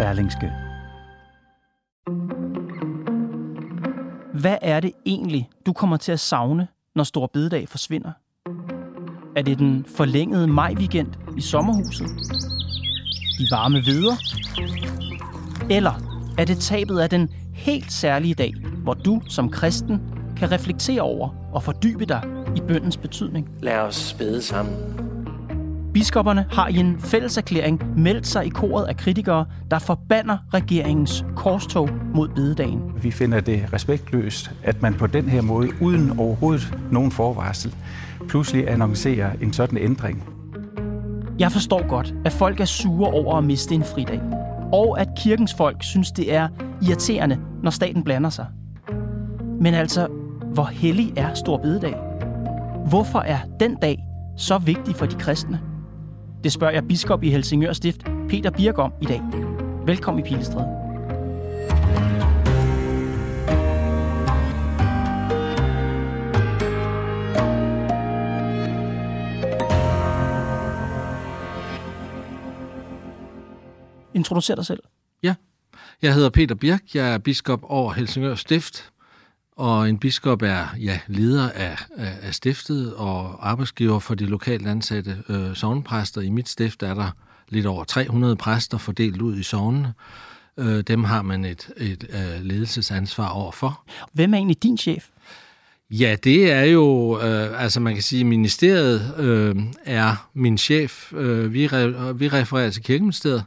Berlingske. Hvad er det egentlig, du kommer til at savne, når Stor Bededag forsvinder? Er det den forlængede maj-weekend i sommerhuset? De varme veder? Eller er det tabet af den helt særlige dag, hvor du som kristen kan reflektere over og fordybe dig i bøndens betydning? Lad os bede sammen. Biskopperne har i en fælles erklæring meldt sig i koret af kritikere, der forbander regeringens korstog mod bededagen. Vi finder det respektløst, at man på den her måde, uden overhovedet nogen forvarsel, pludselig annoncerer en sådan ændring. Jeg forstår godt, at folk er sure over at miste en fridag. Og at kirkens folk synes, det er irriterende, når staten blander sig. Men altså, hvor hellig er Stor Bededag? Hvorfor er den dag så vigtig for de kristne? Det spørger jeg biskop i Helsingør Stift, Peter Birk om i dag. Velkommen i Pilestræde. Introducer dig selv. Ja, jeg hedder Peter Birk. Jeg er biskop over Helsingør Stift. Og en biskop er ja, leder af, af, af stiftet og arbejdsgiver for de lokalt ansatte øh, sovnpræster. I mit stift er der lidt over 300 præster fordelt ud i sovnene. Øh, dem har man et, et øh, ledelsesansvar overfor. Hvem er egentlig din chef? Ja, det er jo, øh, altså man kan sige, ministeriet øh, er min chef. Øh, vi, re, vi refererer til kirkeministeriet.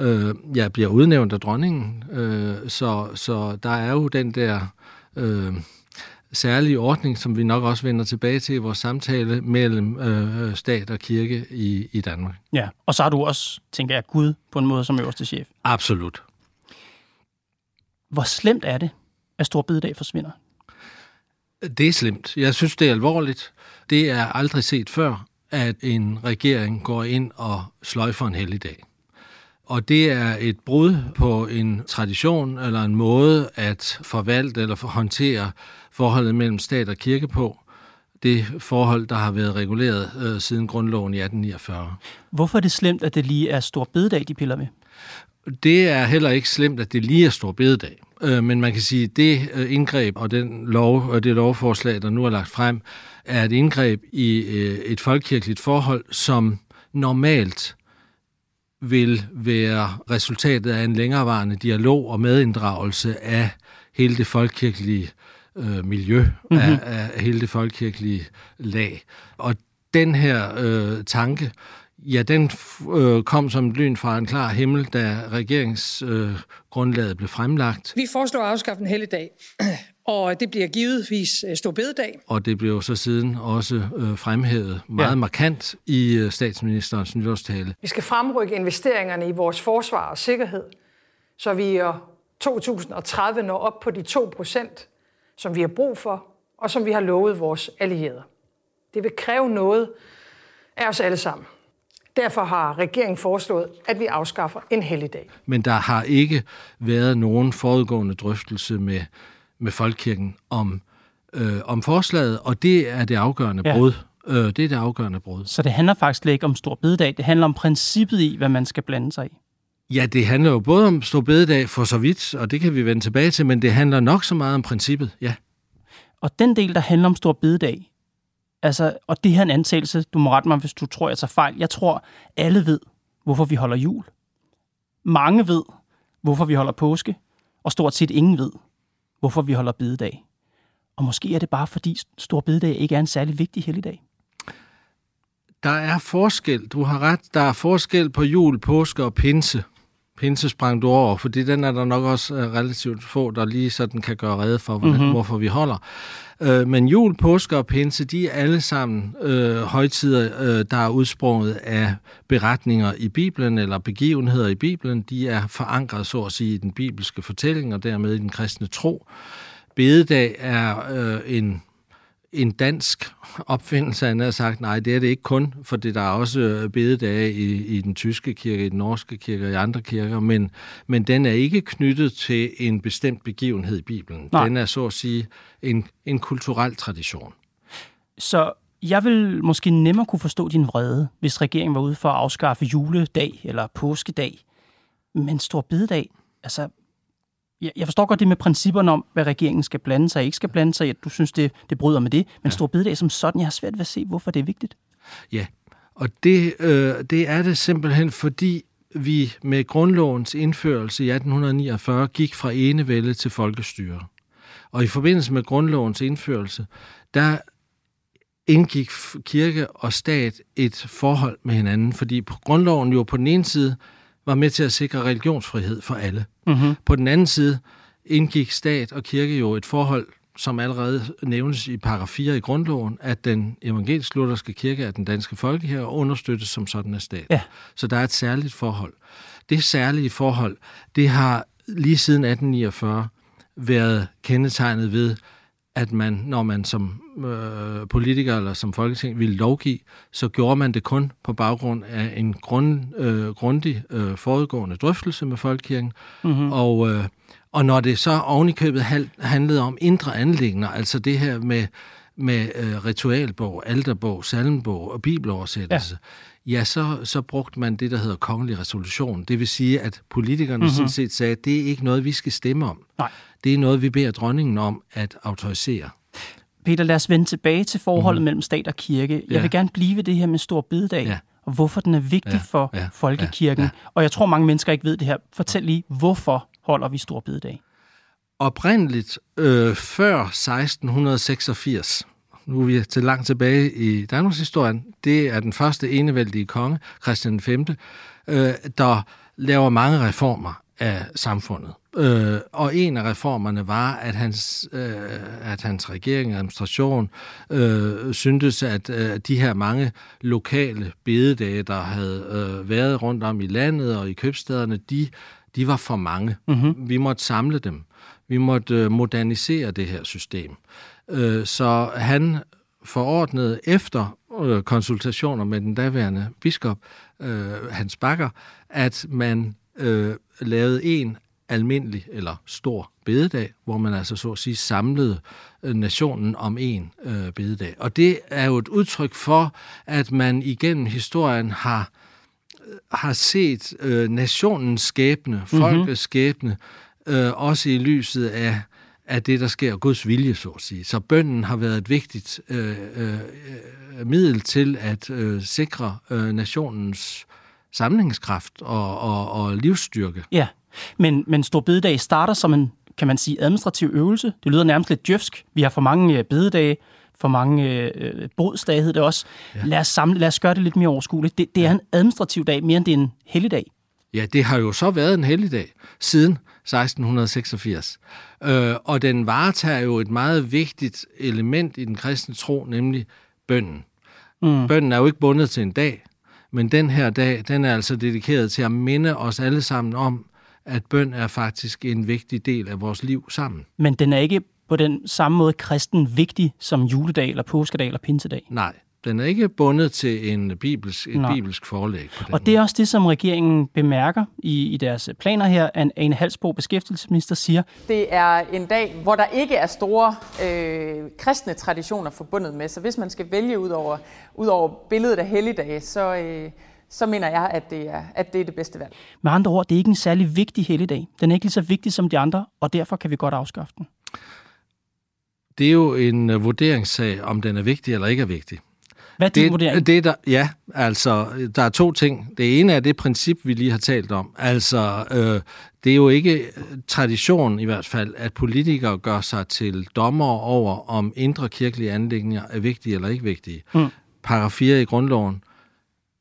Øh, jeg bliver udnævnt af dronningen, øh, så, så der er jo den der øh, særlige ordning, som vi nok også vender tilbage til i vores samtale mellem øh, stat og kirke i, i Danmark. Ja, og så har du også, tænker jeg, Gud på en måde som øverste chef. Absolut. Hvor slemt er det, at Stor Bededag forsvinder? Det er slemt. Jeg synes, det er alvorligt. Det er aldrig set før, at en regering går ind og sløjfer en helligdag. Og det er et brud på en tradition eller en måde at forvalte eller håndtere forholdet mellem stat og kirke på. Det forhold, der har været reguleret øh, siden grundloven i 1849. Hvorfor er det slemt, at det lige er stor bededag, de piller med? Det er heller ikke slemt, at det lige er stor bededag. Øh, men man kan sige, at det øh, indgreb og den lov, og det lovforslag, der nu er lagt frem, er et indgreb i øh, et folkekirkeligt forhold, som normalt vil være resultatet af en længerevarende dialog og medinddragelse af hele det folkekirkelige øh, miljø, mm-hmm. af, af hele det folkekirkelige lag. Og den her øh, tanke, ja, den øh, kom som lyn fra en klar himmel, da regeringsgrundlaget øh, blev fremlagt. Vi foreslår at afskaffe en helligdag, og det bliver givetvis øh, stor bededag. Og det blev så siden også øh, fremhævet meget ja. markant i øh, statsministerens nytårstale. Vi skal fremrykke investeringerne i vores forsvar og sikkerhed, så vi i 2030 når op på de 2 procent, som vi har brug for, og som vi har lovet vores allierede. Det vil kræve noget af os alle sammen. Derfor har regeringen foreslået, at vi afskaffer en helligdag. Men der har ikke været nogen forudgående drøftelse med med Folkekirken om, øh, om forslaget, og det er det afgørende ja. brud. Øh, det er det afgørende brud. Så det handler faktisk ikke om stor bededag, det handler om princippet i, hvad man skal blande sig i. Ja, det handler jo både om stor bededag for så vidt, og det kan vi vende tilbage til, men det handler nok så meget om princippet, ja. Og den del, der handler om stor bededag, altså, og det her en antagelse, du må rette mig, hvis du tror, jeg tager fejl. Jeg tror, alle ved, hvorfor vi holder jul. Mange ved, hvorfor vi holder påske, og stort set ingen ved, hvorfor vi holder bededag. Og måske er det bare, fordi stor bededag ikke er en særlig vigtig helligdag. Der er forskel, du har ret, der er forskel på jul, påske og pinse pinse sprang du over, fordi den er der nok også øh, relativt få, der lige sådan kan gøre redde for, hvordan, mm-hmm. hvorfor vi holder. Øh, men jul, påske og pinse, de er alle sammen øh, højtider, øh, der er udsprunget af beretninger i Bibelen eller begivenheder i Bibelen. De er forankret, så at sige, i den bibelske fortælling og dermed i den kristne tro. Bededag er øh, en en dansk opfindelse, han har sagt, nej, det er det ikke kun, for det der er også øh, bededage i, i den tyske kirke, i den norske kirke og i andre kirker, men, men den er ikke knyttet til en bestemt begivenhed i Bibelen. Nej. Den er så at sige en, en kulturel tradition. Så jeg vil måske nemmere kunne forstå din vrede, hvis regeringen var ude for at afskaffe juledag eller påskedag. Men stor bededag, altså jeg forstår godt det med principperne om, hvad regeringen skal blande sig og ikke skal blande sig i, at du synes, det, det bryder med det. Men ja. stor bededag som sådan, jeg har svært ved at se, hvorfor det er vigtigt. Ja, og det, øh, det er det simpelthen, fordi vi med grundlovens indførelse i 1849 gik fra enevælde til folkestyre. Og i forbindelse med grundlovens indførelse, der indgik kirke og stat et forhold med hinanden, fordi grundloven jo på den ene side var med til at sikre religionsfrihed for alle. Mm-hmm. På den anden side indgik stat og kirke jo et forhold, som allerede nævnes i paragraf 4 i grundloven, at den evangelisk-lutherske kirke er den danske folkekirke og understøttes som sådan af stat. Ja. Så der er et særligt forhold. Det særlige forhold, det har lige siden 1849 været kendetegnet ved, at man, når man som øh, politiker eller som folketing ville lovgive, så gjorde man det kun på baggrund af en grund, øh, grundig øh, forudgående drøftelse med folkekirken. Mm-hmm. Og, øh, og når det så ovenikøbet handlede om indre anlægner, altså det her med, med øh, ritualbog, alterbog, salmbog og bibeloversættelse, ja. Ja, så, så brugte man det, der hedder kongelig resolution. Det vil sige, at politikerne mm-hmm. sådan set sagde, at det er ikke noget, vi skal stemme om. Nej. Det er noget, vi beder dronningen om at autorisere. Peter, lad os vende tilbage til forholdet mm. mellem stat og kirke. Jeg ja. vil gerne blive ved det her med stor bededag, ja. og hvorfor den er vigtig ja. for ja. folkekirken. Ja. Ja. Og jeg tror, mange mennesker ikke ved det her. Fortæl lige, hvorfor holder vi stor bededag? Oprindeligt øh, før 1686, nu er vi til langt tilbage i Danmarks historien, det er den første enevældige konge, Christian V, øh, der laver mange reformer af samfundet. Øh, og en af reformerne var, at hans, øh, at hans regering og administration øh, syntes, at øh, de her mange lokale bededage, der havde øh, været rundt om i landet og i købstederne, de, de var for mange. Mm-hmm. Vi måtte samle dem. Vi måtte øh, modernisere det her system. Øh, så han forordnede efter øh, konsultationer med den daværende biskop, øh, Hans Bakker, at man øh, lavede en almindelig eller stor bededag, hvor man altså så at sige samlede øh, nationen om en øh, bededag. Og det er jo et udtryk for, at man igennem historien har øh, har set øh, nationens skæbne, mhm. folkets mm-hmm. skæbne, øh, også i lyset af, af det, der sker, Guds vilje, så at sige. Så bønden har været et vigtigt øh, øh, middel til at øh, sikre øh, nationens samlingskraft og, og, og livsstyrke. Ja, men, men Stor Bededag starter som en, kan man sige, administrativ øvelse. Det lyder nærmest lidt djøfsk. Vi har for mange øh, bededage, for mange øh, bodsdage hed det også. Ja. Lad, os samle, lad os gøre det lidt mere overskueligt. Det, det er en administrativ dag, mere end det er en helligdag. Ja, det har jo så været en helligdag siden 1686. Øh, og den varetager jo et meget vigtigt element i den kristne tro, nemlig bønden. Mm. Bønden er jo ikke bundet til en dag, men den her dag, den er altså dedikeret til at minde os alle sammen om, at bøn er faktisk en vigtig del af vores liv sammen. Men den er ikke på den samme måde kristen vigtig som juledag eller påskedag eller pinsedag? Nej, den er ikke bundet til en bibelsk, et Nej. bibelsk forlæg. Og det er også det, som regeringen bemærker i, i deres planer her. at Ane Halsbo, beskæftigelsesminister, siger. Det er en dag, hvor der ikke er store øh, kristne traditioner forbundet med. Så hvis man skal vælge ud over, ud over billedet af helligdage, så, øh, så mener jeg, at det, er, at det er det bedste valg. Med andre ord, det er ikke en særlig vigtig helligdag. Den er ikke lige så vigtig som de andre, og derfor kan vi godt afskaffe den. Det er jo en uh, vurderingssag, om den er vigtig eller ikke er vigtig. Hvad er din det, vurdering? Det, der, ja, altså, der er to ting. Det ene er det princip, vi lige har talt om. Altså, øh, det er jo ikke øh, tradition i hvert fald, at politikere gør sig til dommer over, om indre kirkelige anlægninger er vigtige eller ikke vigtige. Mm. Paragraf 4 i grundloven,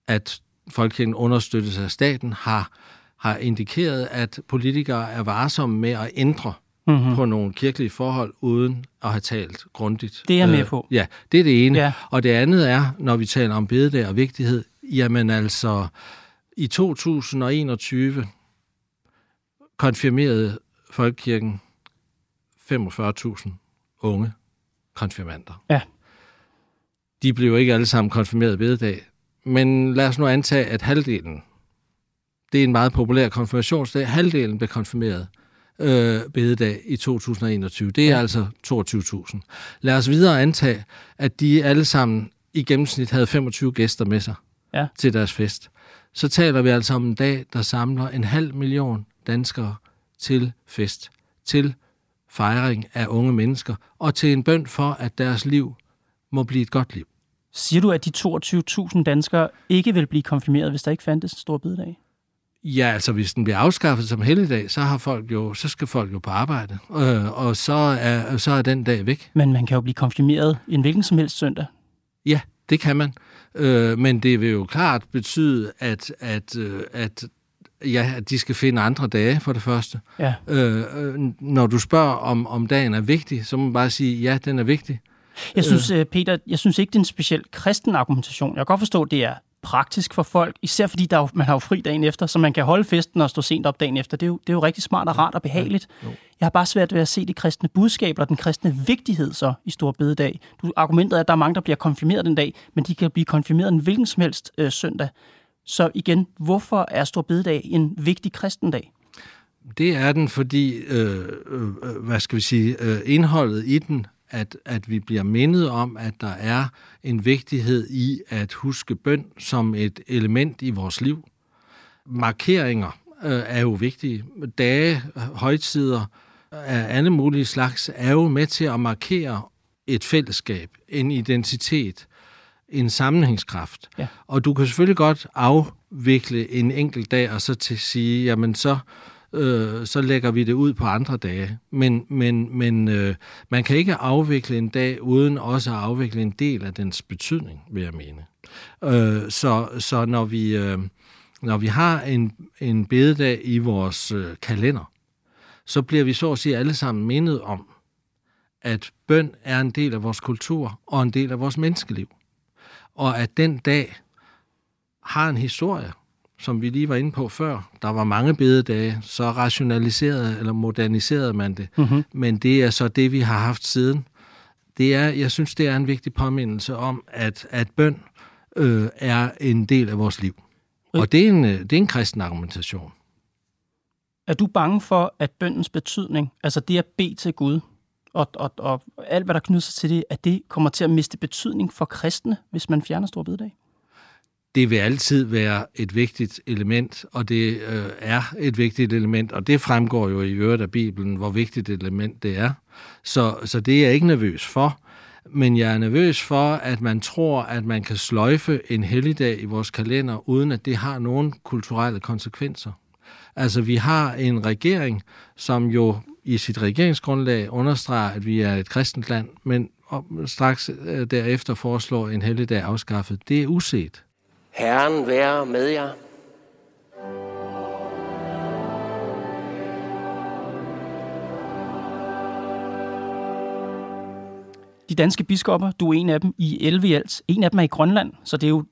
at folkekirken understøttes af staten, har har indikeret, at politikere er varsomme med at ændre. Mm-hmm. på nogle kirkelige forhold, uden at have talt grundigt. Det er jeg med Øh, på. Ja, det er det ene. Ja. Og det andet er, når vi taler om bededag og vigtighed, jamen altså, i 2021 konfirmerede Folkekirken 45.000 unge konfirmander. Ja. De blev ikke alle sammen konfirmeret bededag, men lad os nu antage, at halvdelen, det er en meget populær konfirmationsdag, halvdelen blev konfirmeret øh, bededag i 2021. Det er ja. altså 22.000. Lad os videre antage, at de alle sammen i gennemsnit havde 25 gæster med sig Ja. til deres fest. Så taler vi altså om en dag, der samler en halv million danskere til fest, til fejring af unge mennesker, og til en bøn for, at deres liv må blive et godt liv. Siger du, at de 22.000 danskere ikke vil blive konfirmeret, hvis der ikke fandtes en stor bededag? Ja, altså hvis den bliver afskaffet som helligdag, så har folk jo, så skal folk jo på arbejde, øh, og så er, så er den dag væk. Men man kan jo blive konfirmeret en hvilken som helst søndag. Ja, det kan man. Øh, men det vil jo klart betyde, at, at, øh, at, ja, at de skal finde andre dage, for det første. Ja. Øh, øh, når du spørger, om, om dagen er vigtig, så må man bare sige, ja, den er vigtig. Jeg synes, øh. Peter, jeg synes ikke, det er en speciel kristen argumentation. Jeg kan godt forstå, at det er praktisk for folk, især fordi der er jo, man har jo fri dagen efter, så man kan holde festen og stå sent op dagen efter. Det er jo, det er jo rigtig smart og rart og behageligt. Jeg har bare svært ved at se det kristne budskab og den kristne vigtighed så i Stor Bededag. Du argumentet er, at der er mange, der bliver konfirmeret den dag, men de kan blive konfirmeret en hvilken som helst øh, søndag. Så igen, hvorfor er Stor Bededag en vigtig kristendag? Det er den, fordi, øh, øh, hvad skal vi sige, øh, indholdet i den, at, at vi bliver mindet om, at der er en vigtighed i at huske bøn som et element i vores liv. Markeringer øh, er jo vigtige. Dage, højtider af alle mulige slags er jo med til at markere et fællesskab, en identitet, en sammenhængskraft. Ja. Og du kan selvfølgelig godt afvikle en enkelt dag og så til sige, jamen så øh, øh, så lægger vi det ud på andre dage. Men, men, men øh, man kan ikke afvikle en dag uden også at afvikle en del af dens betydning, vil jeg mene. Øh, så, så når vi, øh, når vi har en, en bededag i vores øh, kalender, så bliver vi så at sige alle sammen mindet om, at bøn er en del af vores kultur og en del af vores menneskeliv. Og at den dag har en historie, som vi lige var inde på før. Der var mange bededage, så rationaliserede eller moderniserede man det. Mm-hmm. Men det er så det, vi har haft siden. Det er, jeg synes, det er en vigtig påmindelse om, at, at bøn øh, er en del af vores liv. Og det er en, det er en kristen argumentation. Er du bange for, at bøndens betydning, altså det at bede til Gud, og, og, og alt, hvad der knyder sig til det, at det kommer til at miste betydning for kristne, hvis man fjerner Stor Bededag? Det vil altid være et vigtigt element, og det øh, er et vigtigt element, og det fremgår jo i øvrigt af Bibelen, hvor vigtigt et element det er. Så, så det er jeg ikke nervøs for, men jeg er nervøs for, at man tror, at man kan sløjfe en helligdag i vores kalender, uden at det har nogen kulturelle konsekvenser. Altså, vi har en regering, som jo i sit regeringsgrundlag understreger, at vi er et kristent land, men straks øh, derefter foreslår en helligdag afskaffet. Det er uset. Herren være med jer. De danske biskopper, du er en af dem i 11 i alt. En af dem er i Grønland, så det er jo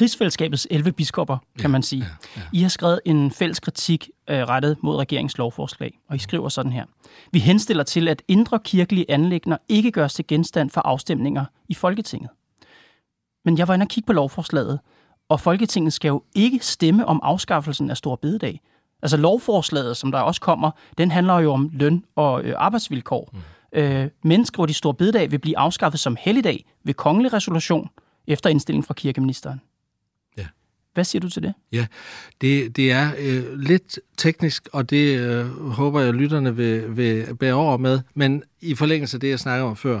rigsfællesskabets 11 biskopper, kan man sige. Ja, ja. I har skrevet en fælles kritik øh, rettet mod regeringens lovforslag, og I skriver sådan her. Vi henstiller til, at indre kirkelige anlægner ikke gøres til genstand for afstemninger i Folketinget. Men jeg var inde og kigge på lovforslaget, og Folketinget skal jo ikke stemme om afskaffelsen af Stor Bededag. Altså lovforslaget, som der også kommer, den handler jo om løn og øh, arbejdsvilkår. Mm. Øh, men skriver de Stor Bededag vil blive afskaffet som helligdag ved kongelig resolution efter indstilling fra kirkeministeren. Ja. Hvad siger du til det? Ja, det, det er øh, lidt teknisk, og det øh, håber jeg, lytterne vil, vil bære over med. Men i forlængelse af det, jeg snakker om før,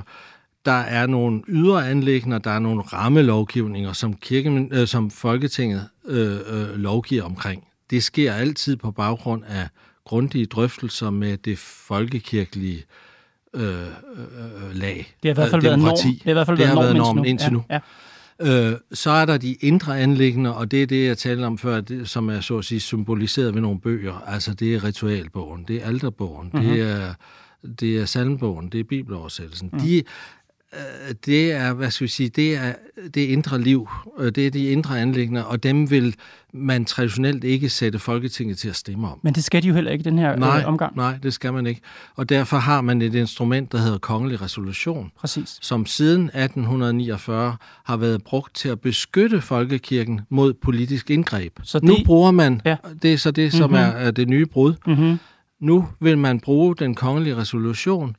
der er nogle ydre anlægner, der er nogle rammelovgivninger, som, kirke, øh, som Folketinget øh, øh, lovgiver omkring. Det sker altid på baggrund af grundige drøftelser med det folkekirkelige øh, øh, lag. Det har i hvert fald været norm. Det har i hvert fald været, norm normen indtil nu. Nu. Ja, Øh, så er der de indre anlæggende, og det er det, jeg talte om før, det, som er så at sige symboliseret ved nogle bøger. Altså, det er ritualbogen, det er alterbogen, mm-hmm. det er det er salmbogen, det er bibeloversættelsen. Mm. De, øh, det er, hvad skal vi sige, det er det indre liv, øh, det er de indre anlæggende, og dem vil man traditionelt ikke sætte Folketinget til at stemme om. Men det skal de jo heller ikke den her nej, øh, omgang. Nej, det skal man ikke. Og derfor har man et instrument, der hedder kongelig resolution, Præcis. som siden 1849 har været brugt til at beskytte folkekirken mod politisk indgreb. Så nu det- bruger man, Ja. det er så det, som Mhm. er, er det nye brud, Mm-hmm. nu vil man bruge den kongelige resolution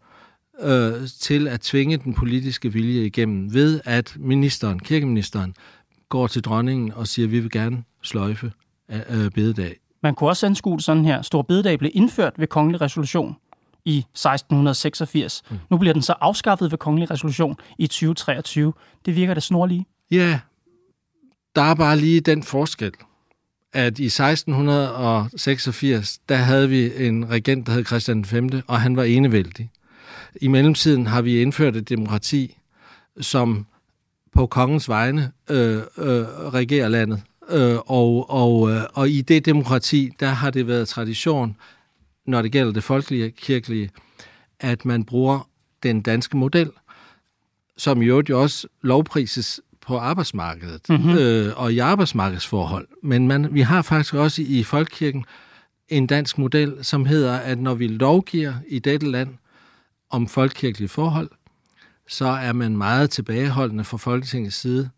øh, til at tvinge den politiske vilje igennem ved, at ministeren, kirkeministeren, går til dronningen og siger, at vi vil gerne sløjfe øh, bededag. Man kunne også anskue sådan her. Stor bededag blev indført ved kongelig resolution i 1686. Mm. Nu bliver den så afskaffet ved kongelig resolution i 2023. Det virker da snorlige. Ja, der er bare lige den forskel, at i 1686, der havde vi en regent, der hed Christian V, og han var enevældig. I mellemtiden har vi indført et demokrati, som på kongens vegne øh, øh, regerer landet. Øh, og, og, øh, og i det demokrati, der har det været tradition, når det gælder det folkelige kirkelige, at man bruger den danske model, som i øvrigt jo også lovprises på arbejdsmarkedet mm-hmm. øh, og i arbejdsmarkedsforhold. Men man, vi har faktisk også i folkekirken en dansk model, som hedder, at når vi lovgiver i dette land om folkekirkelige forhold, så er man meget tilbageholdende fra Folketingets side,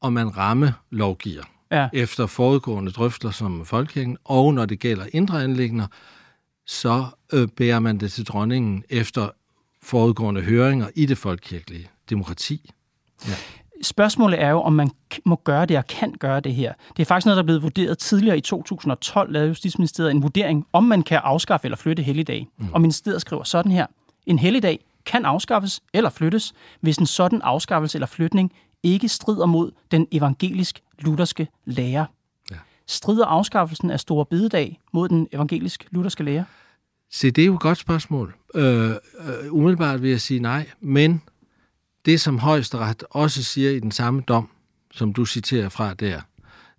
og man ramme lovgiver Ja. efter forudgående drøftelser som folkekirken, og når det gælder indre anlægner, så øh, bærer man det til dronningen efter forudgående høringer i det folkekirkelige demokrati. Spørgsmålet er jo, om man må gøre det og kan gøre det her. Det er faktisk noget, der er blevet vurderet tidligere i 2012, lavede Justitsministeriet en vurdering, om man kan afskaffe eller flytte helligdag. Mm. Og ministeriet skriver sådan her. En helligdag kan afskaffes eller flyttes, hvis en sådan afskaffelse eller flytning ikke strider mod den evangelisk-lutherske lære. Ja. Strider afskaffelsen af Store Bededag mod den evangelisk-lutherske lære? Se, det er jo et godt spørgsmål. Øh, øh, umiddelbart vil jeg sige nej, men det, som højesteret også siger i den samme dom, som du citerer fra der,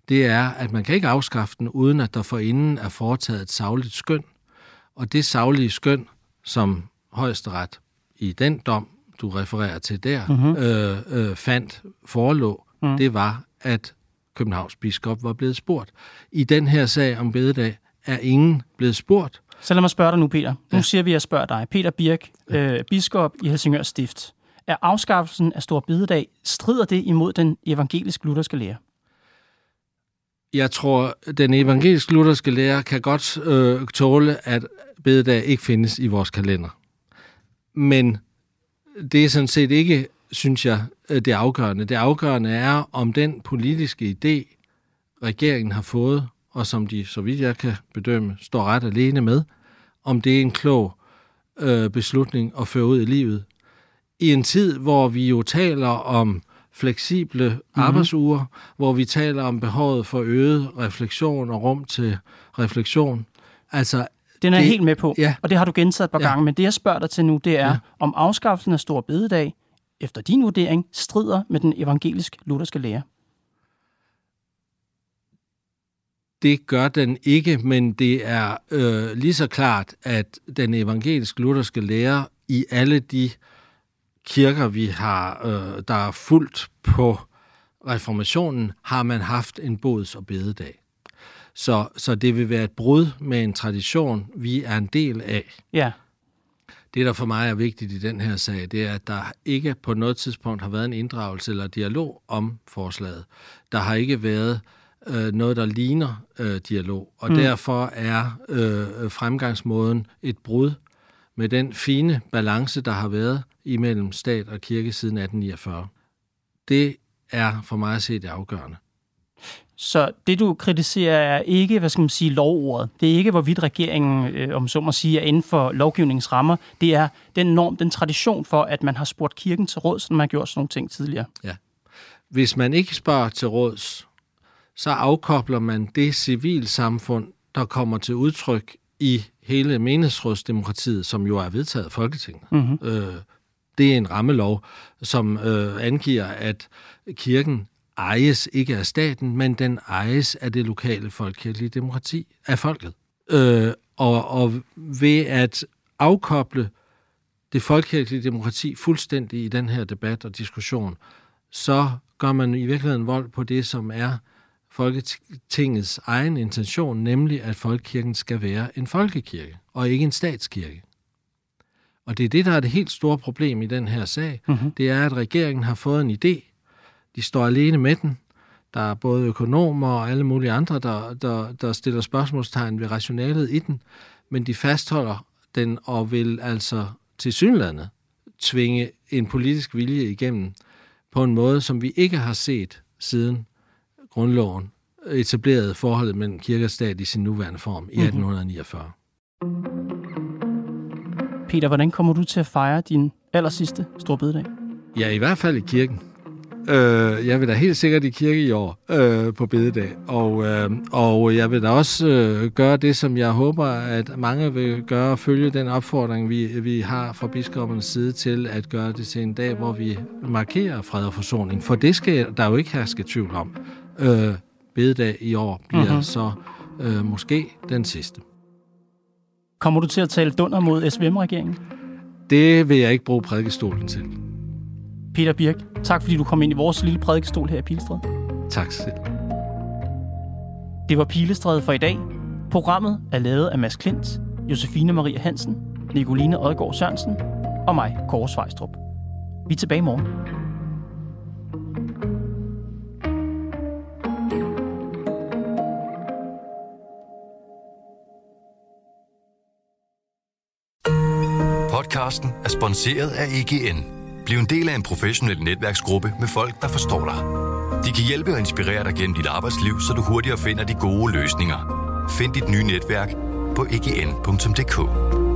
det er, at man kan ikke afskaffe den, uden at der forinden er foretaget et savligt skøn. Og det savlige skøn, som højesteret i den dom, du refererer til der, mm-hmm. øh, øh, fandt forelå, mm. det var, at Københavns biskop var blevet spurgt. I den her sag om bededag er ingen blevet spurgt, Så lad mig spørge dig nu, Peter. Nu ja. siger vi, at jeg spørger dig. Peter Birk, øh, biskop i Helsingør Stift. Er afskaffelsen af Stor Bededag, strider det imod den evangelisk-lutherske lære? Jeg tror, den evangelisk-lutherske lærer kan godt øh, tåle, at bededag ikke findes i vores kalender. Men det er sådan set ikke, synes jeg, øh, det afgørende. Det afgørende er, om den politiske idé, regeringen har fået, og som de, så vidt jeg kan bedømme, står ret alene med, om det er en klog øh, beslutning at føre ud i livet. I en tid, hvor vi jo taler om fleksible mm-hmm. arbejdsuger, hvor vi taler om behovet for øget refleksion og rum til refleksion. Altså, Den er Det- jeg helt med på, ja. og det har du gentaget et par Ja. gange. Men det, jeg spørger dig til nu, det er, Ja. ja. om afskaffelsen af Stor Bededag, efter din vurdering, strider med den evangelisk-lutherske lære. Det gør den ikke, men det er øh, lige så klart, at den evangelisk-lutherske lære i alle de kirker, vi har, øh, der er fuldt på reformationen, har man haft en bods- og bededag. Så, så det vil være et brud med en tradition, vi er en del af. Ja, Det, der for mig er vigtigt i den her sag, det er, at der ikke på noget tidspunkt har været en inddragelse eller dialog om forslaget. Der har ikke været øh, noget, der ligner øh, dialog, og mm. derfor er øh, fremgangsmåden et brud med den fine balance, der har været imellem stat og kirke siden 1849. Det er for mig at se det afgørende. Så det du kritiserer er ikke, hvad skal man sige, lovordet. Det er ikke, hvorvidt regeringen, øh, om så må sige, er inden for lovgivningens rammer. Det er den norm, den tradition for, at man har spurgt kirken til råd, som man har gjort sådan nogle ting tidligere. Hvis man ikke spørger til råds, så afkobler man det civilsamfund, der kommer til udtryk i hele menighedsrådsdemokratiet, som jo er vedtaget af Folketinget. Mm-hmm. Øh, det er en rammelov, som øh, angiver, at kirken ejes ikke af staten, men den ejes af det lokale folkekirkelige demokrati, af folket. Øh, og, og ved at afkoble det folkekirkelige demokrati fuldstændig i den her debat og diskussion, så gør man i virkeligheden vold på det, som er Folketingets egen intention, nemlig at folkekirken skal være en folkekirke og ikke en statskirke. Og det er det, der er det helt store problem i den her sag. Mm-hmm. Det er, at regeringen har fået en idé. De står alene med den. Der er både økonomer og alle mulige andre, der, der, der stiller spørgsmålstegn ved rationalet i den. Men de fastholder den og vil altså til synlandet tvinge en politisk vilje igennem på en måde, som vi ikke har set siden grundloven etablerede forholdet mellem kirke og stat i sin nuværende form i 1849. Mm-hmm. Peter, hvordan kommer du til at fejre din aller sidste store bededag? Ja, i hvert fald i kirken. Øh, jeg vil da helt sikkert i kirke i år øh, på bededag, og, øh, og jeg vil da også øh, gøre det, som jeg håber, at mange vil gøre, følge den opfordring, vi, vi har fra biskoppernes side til at gøre det til en dag, hvor vi markerer fred og forsoning. For det skal der jo ikke herske tvivl om. Øh, bededag i år bliver uh-huh. så øh, måske den sidste. Kommer du til at tale dunder mod SVM-regeringen? Det vil jeg ikke bruge prædikestolen til. Peter Birk, tak fordi du kom ind i vores lille prædikestol her i Pilestræd. Tak selv. Det var Pilestræd for i dag. Programmet er lavet af Mads Klint, Josefine Maria Hansen, Nicoline Odgaard Sørensen og mig, Kåre Svejstrup. Vi er tilbage i morgen. Podcasten er sponsoreret af EGN. Bliv en del af en professionel netværksgruppe med folk, der forstår dig. De kan hjælpe og inspirere dig gennem dit arbejdsliv, så du hurtigere finder de gode løsninger. Find dit nye netværk på ign.dk.